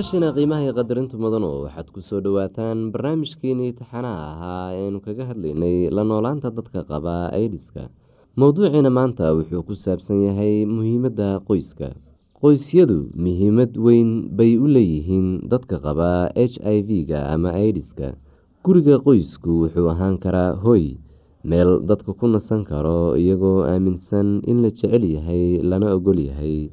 dhegeystayaashiina qiimaha qadarintu mudan oo waxaad ku soo dhowaataan barnaamijkeenii taxanaha ahaa eanu kaga hadlaynay la noolaanta dadka qaba aidiska mowduuciina maanta wuxuu ku saabsan yahay muhiimadda qoyska. Qoysyadu muhiimad weyn bay u leeyihiin dadka qaba h i v-ga ama aidiska guriga qoysku wuxuu ahaan karaa hoy meel dadka ku nasan karo iyagoo aaminsan in la jecel yahay lana ogol yahay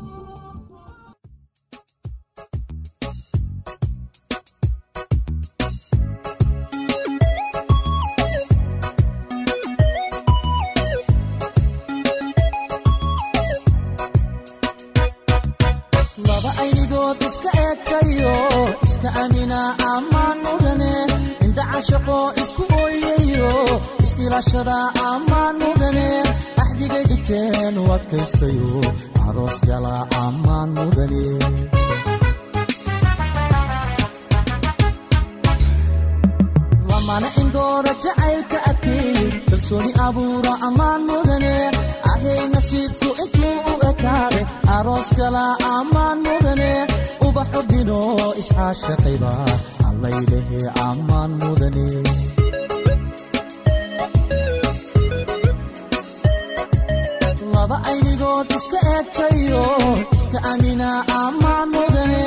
aroos gala ammaan mudane lamana indoora kalsooni abuura ammaan mudane ahay nasiibku intuu u ekaade aroos kala ammaan mudane ubaxu dhino isxaashaqayba allaylehe ammaan mudane laba aynigood iska eegtayo iska amina ammaan mudane.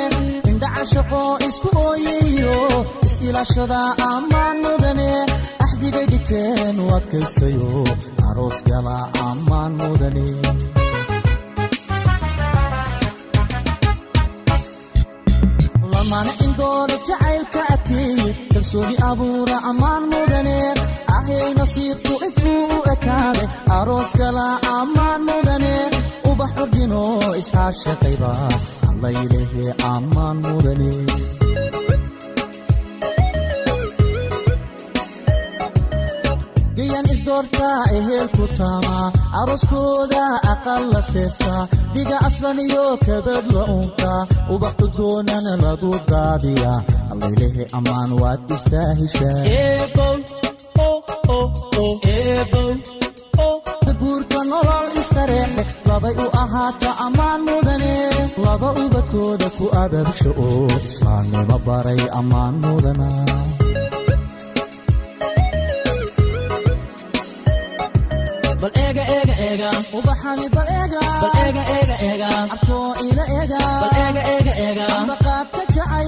Indhacashaqo isku ooyayo is-ilaashada ammaan mudane. Axdigay dhigteen u adkaystayo aroos gala ammaan mudane. Lamana indooda jacaylka adkeeye kalsooni abuura ammaan mudane ahay nasiibku intuu ekaade aroos gala ammaan mudane ubax ordino isxaashaqayba allaylehe ammaan mudane gayan isdoortaa ehelku taama arooskooda aqal la seesaa dhiga aslan iyo kabad la unka ubax udgoonana lagu daadiya. Allaylehe ammaan waad istaahishaa guurka nolol istareexe labay u ahaata ammaan mudane laba ubadkooda ku ababsho oo islaamnimo baray ammaan mudana bal eega eega eega ubaxani bal eega bal eega eega eega arkoo ila eega ambaqaadka jacay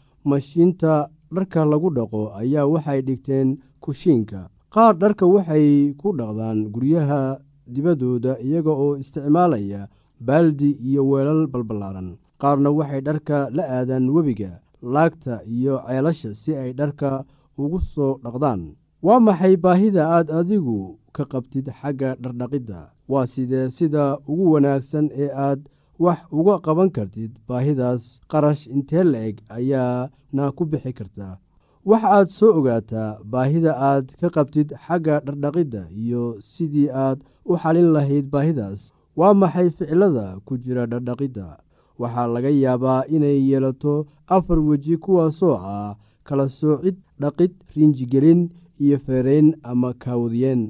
mashiinta dharka lagu dhaqo ayaa waxay dhigteen kushiinka. Qaar dharka waxay ku dhaqdaan guryaha dibaddooda iyaga oo isticmaalaya baaldi iyo weelal balballaaran qaarna waxay dharka la aadaan webiga laagta iyo ceelasha si ay dharka ugu soo dhaqdaan. Waa maxay baahida aad adigu ka qabtid xagga dhardhaqidda? Waa sidee sida ugu wanaagsan ee aad wax uga qaban kartid baahidaas qarash intee la-eg ayaana ku bixi kartaa waxa aad soo ogaataa baahida aad ka qabtid xagga dhardhaqidda iyo sidii aad u xalin lahayd baahidaas. Waa maxay ficilada ku jira dhardhaqidda? Waxaa laga yaabaa inay yeelato afar weji kuwaasoo ah kala soocid dhaqid riinjigelin iyo feerayn ama kaawdiyeen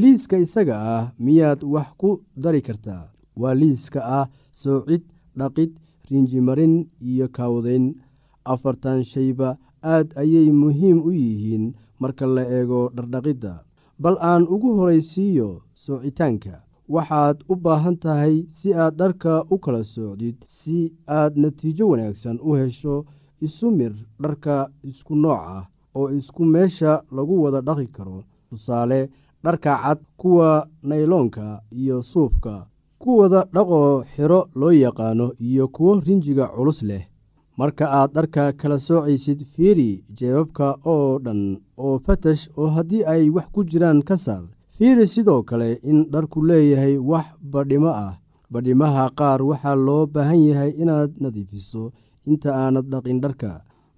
liiska isaga ah miyaad wax ku dari kartaa? Waa liiska ah soocid dhaqid riinjimarin iyo kaawdayn afartan shayba aad ayay muhiim u yihiin marka la eego dhardhaqidda. Bal aan ugu horaysiiyo soocitaanka waxaad u baahan tahay si aad dharka u kala soocdid si aad natiijo wanaagsan u hesho isu mir dharka isku nooc ah oo isku meesha lagu wada dhaqi karo. Tusaale dharka cad kuwa nayloonka iyo suufka kuwada dhaqoo xiro loo yaqaano iyo kuwo rinjiga culus leh. Marka aad dharka kala soocaysid fiiri jeebabka oo dhan oo fatash oo haddii ay wax ku jiraan ka saar. Fiiri sidoo kale in dharku leeyahay wax badhimo ah. Badhimaha qaar waxaa loo baahan yahay inaad nadiifiso inta aanad dhaqin dharka.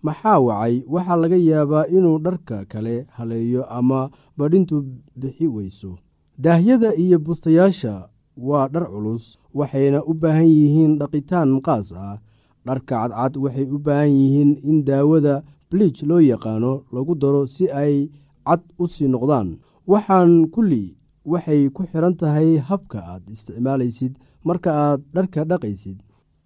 Maxaa wacay? Waxaa laga yaabaa inuu dharka kale haleeyo ama badhintu bixi weyso. Daahyada iyo bustayaasha waa dhar culus waxayna u baahan yihiin dhaqitaan qaas ah. Dharka cadcad waxay u baahan yihiin in daawada bliij loo yaqaano lagu daro si ay cad u sii noqdaan. Waxaan kulli waxay ku xidhan tahay habka aad isticmaalaysid marka aad dharka dhaqaysid.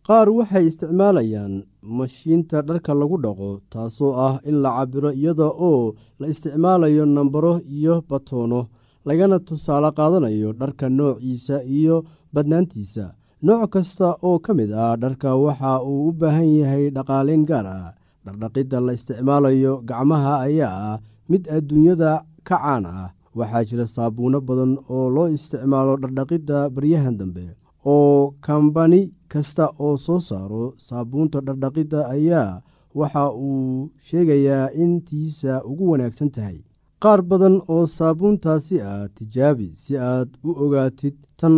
Qaar waxay isticmaalayaan mashiinta dharka lagu dhaqo taasoo ah in la cabiro iyada oo la isticmaalayo nambaro iyo batoono lagana tusaale qaadanayo dharka noociisa iyo badnaantiisa. Nooc kasta oo ka mid ah dharka waxa uu u baahan yahay dhaqaaleyn gaar ah. Dhardhaqidda la isticmaalayo gacmaha ayaa ah mid adduunyada ka caan ah. Waxaa jira saabuuno badan oo loo isticmaalo dhardhaqidda baryahan dambe. Oo kambani kasta oo soo saaro saabuunta dhardhaqidda ayaa waxa uu sheegayaa in tiisa ugu wanaagsan tahay qaar badan oo saabuuntaasi ah tijaabi si aad u ogaatid tan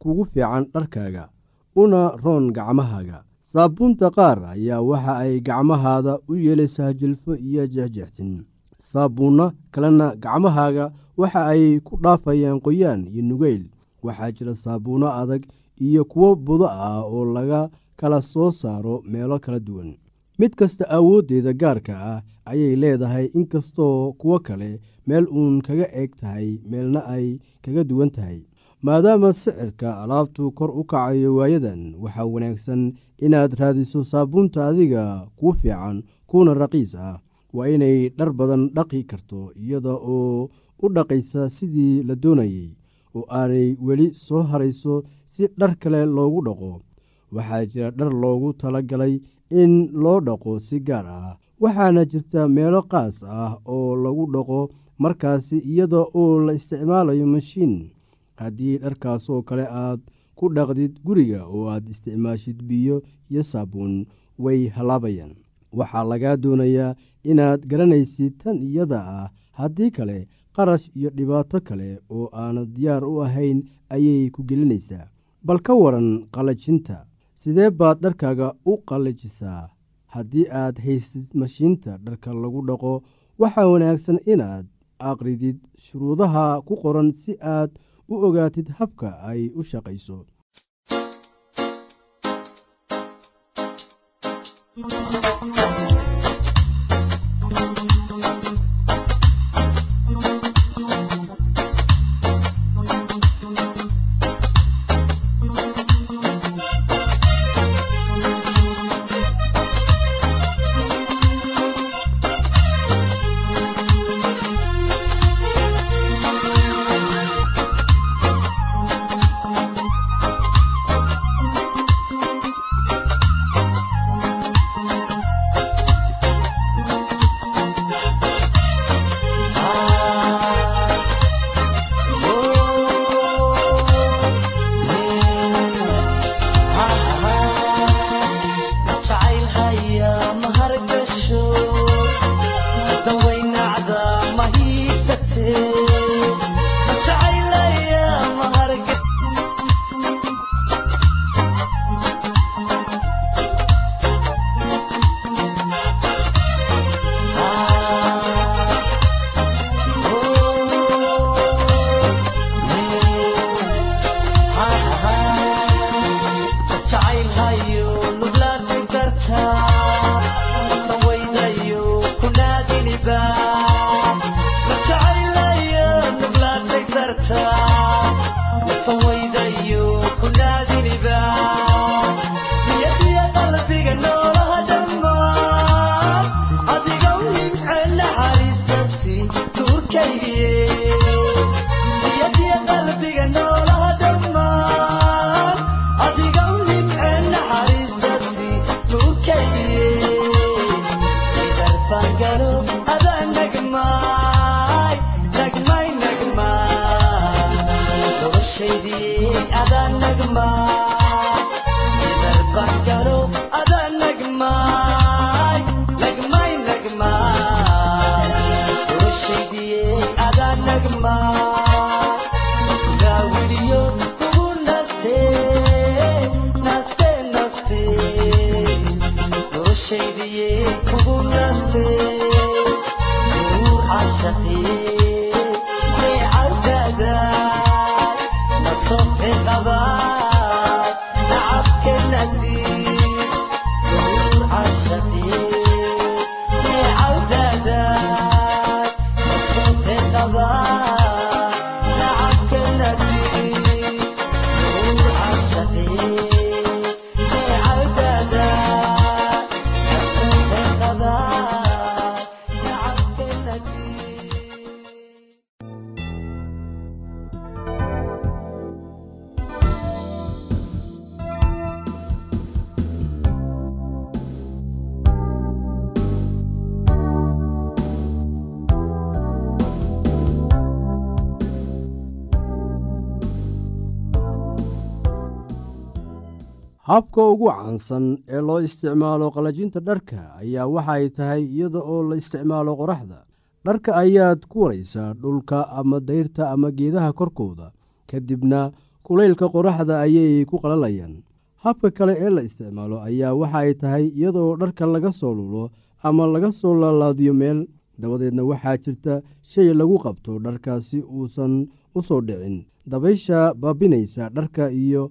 kugu fiican dharkaaga una roon gacmahaaga. Saabuunta qaar ayaa waxa ay gacmahaada u yeelaysaa jilfo iyo jexjextin saabuunno kalena gacmahaaga waxa ay ku dhaafayaan qoyaan iyo nugeyl. Waxaa jira saabuunno adag iyo kuwo budo ah oo laga kala soo saaro meelo kala duwan mid kasta awooddeeda gaarka ah ayay leedahay inkastoo kuwo kale meel uun kaga eg tahay meelna ay kaga duwan tahay. Maadaama sicirka alaabtu kor u kacayo waayadan waxaa wanaagsan inaad raadiso saabuunta adiga kuu fiican kuuna raqiis ah. Waa inay dhar badan dhaqi karto iyada oo u dhaqaysa sidii la doonayey oo aanay weli soo harayso si dhar kale loogu dhaqo. Waxaa jira dhar loogu tala galay in loo dhaqo si gaar ah waxaana jirta meelo qaas ah oo lagu dhaqo markaasi iyada oo la isticmaalayo mashiin. Haddii dharkaasoo kale aad ku dhaqdid guriga oo aad isticmaashid biyo iyo saabuun way halaabayaan. Waxaa lagaa doonayaa inaad garanaysid tan iyada ah. Haddii kale qarash iyo dhibaato kale oo aanad diyaar u ahayn ayay ku gelinaysaa. Bal ka waran qallajinta sidee baad dharkaaga u qallajisaa haddii aad haysid mashiinta dharka lagu dhaqo waxaa wanaagsan inaad aqridid shuruudaha ku qoran si aad u ogaatid habka ay u shaqayso. Habka ugu caansan ee loo isticmaalo qalajinta dharka ayaa waxa ay tahay iyada oo la isticmaalo qoraxda. Dharka ayaad ku waraysaa dhulka ama dayrta ama geedaha korkooda kadibna kulaylka qoraxda ayay ku qalalayaan. Habka kale ee la isticmaalo ayaa waxa ay tahay iyada oo dharka laga soo lulo ama laga soo laalaadiyo meel. Dabadeedna waxaa jirta shay lagu qabto dharkaasi uusan u soo dhicin. Dabaysha baabinaysa dharka iyo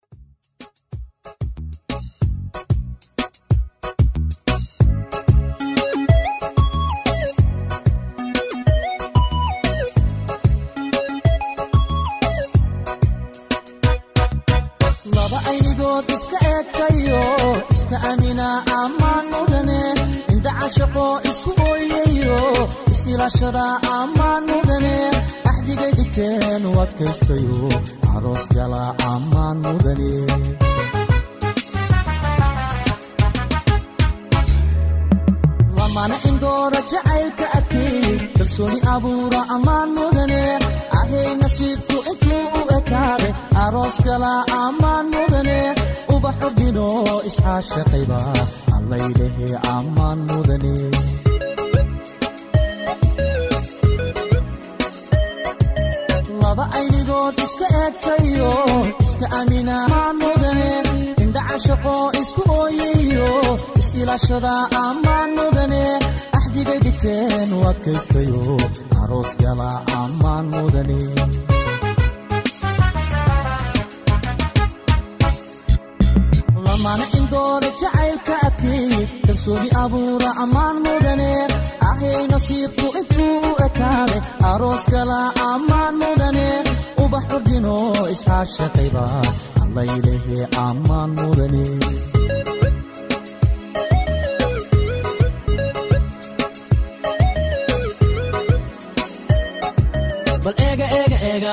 kalsooni abuura ammaan mudane ahay nasiibku intuu u ekaade aroos gala ammaan mudane ubaxu dhino iscaashaqayba allaylehe ammaan mudane laba aynigood iska eegtayo iska amina ammaan mudane indhaca shaqo isku ooyayo is-ilaashada ammaan mudane dhigteen u adkaystayo aroos gala ammaan mudane lamana indoora jacaylka adkeey kalsooni abuura ammaan mudane ahay nasiibku intuu u ekaade aroos gala ammaan mudane ubax ordino iscaashaqayba allaylehe ammaan mudane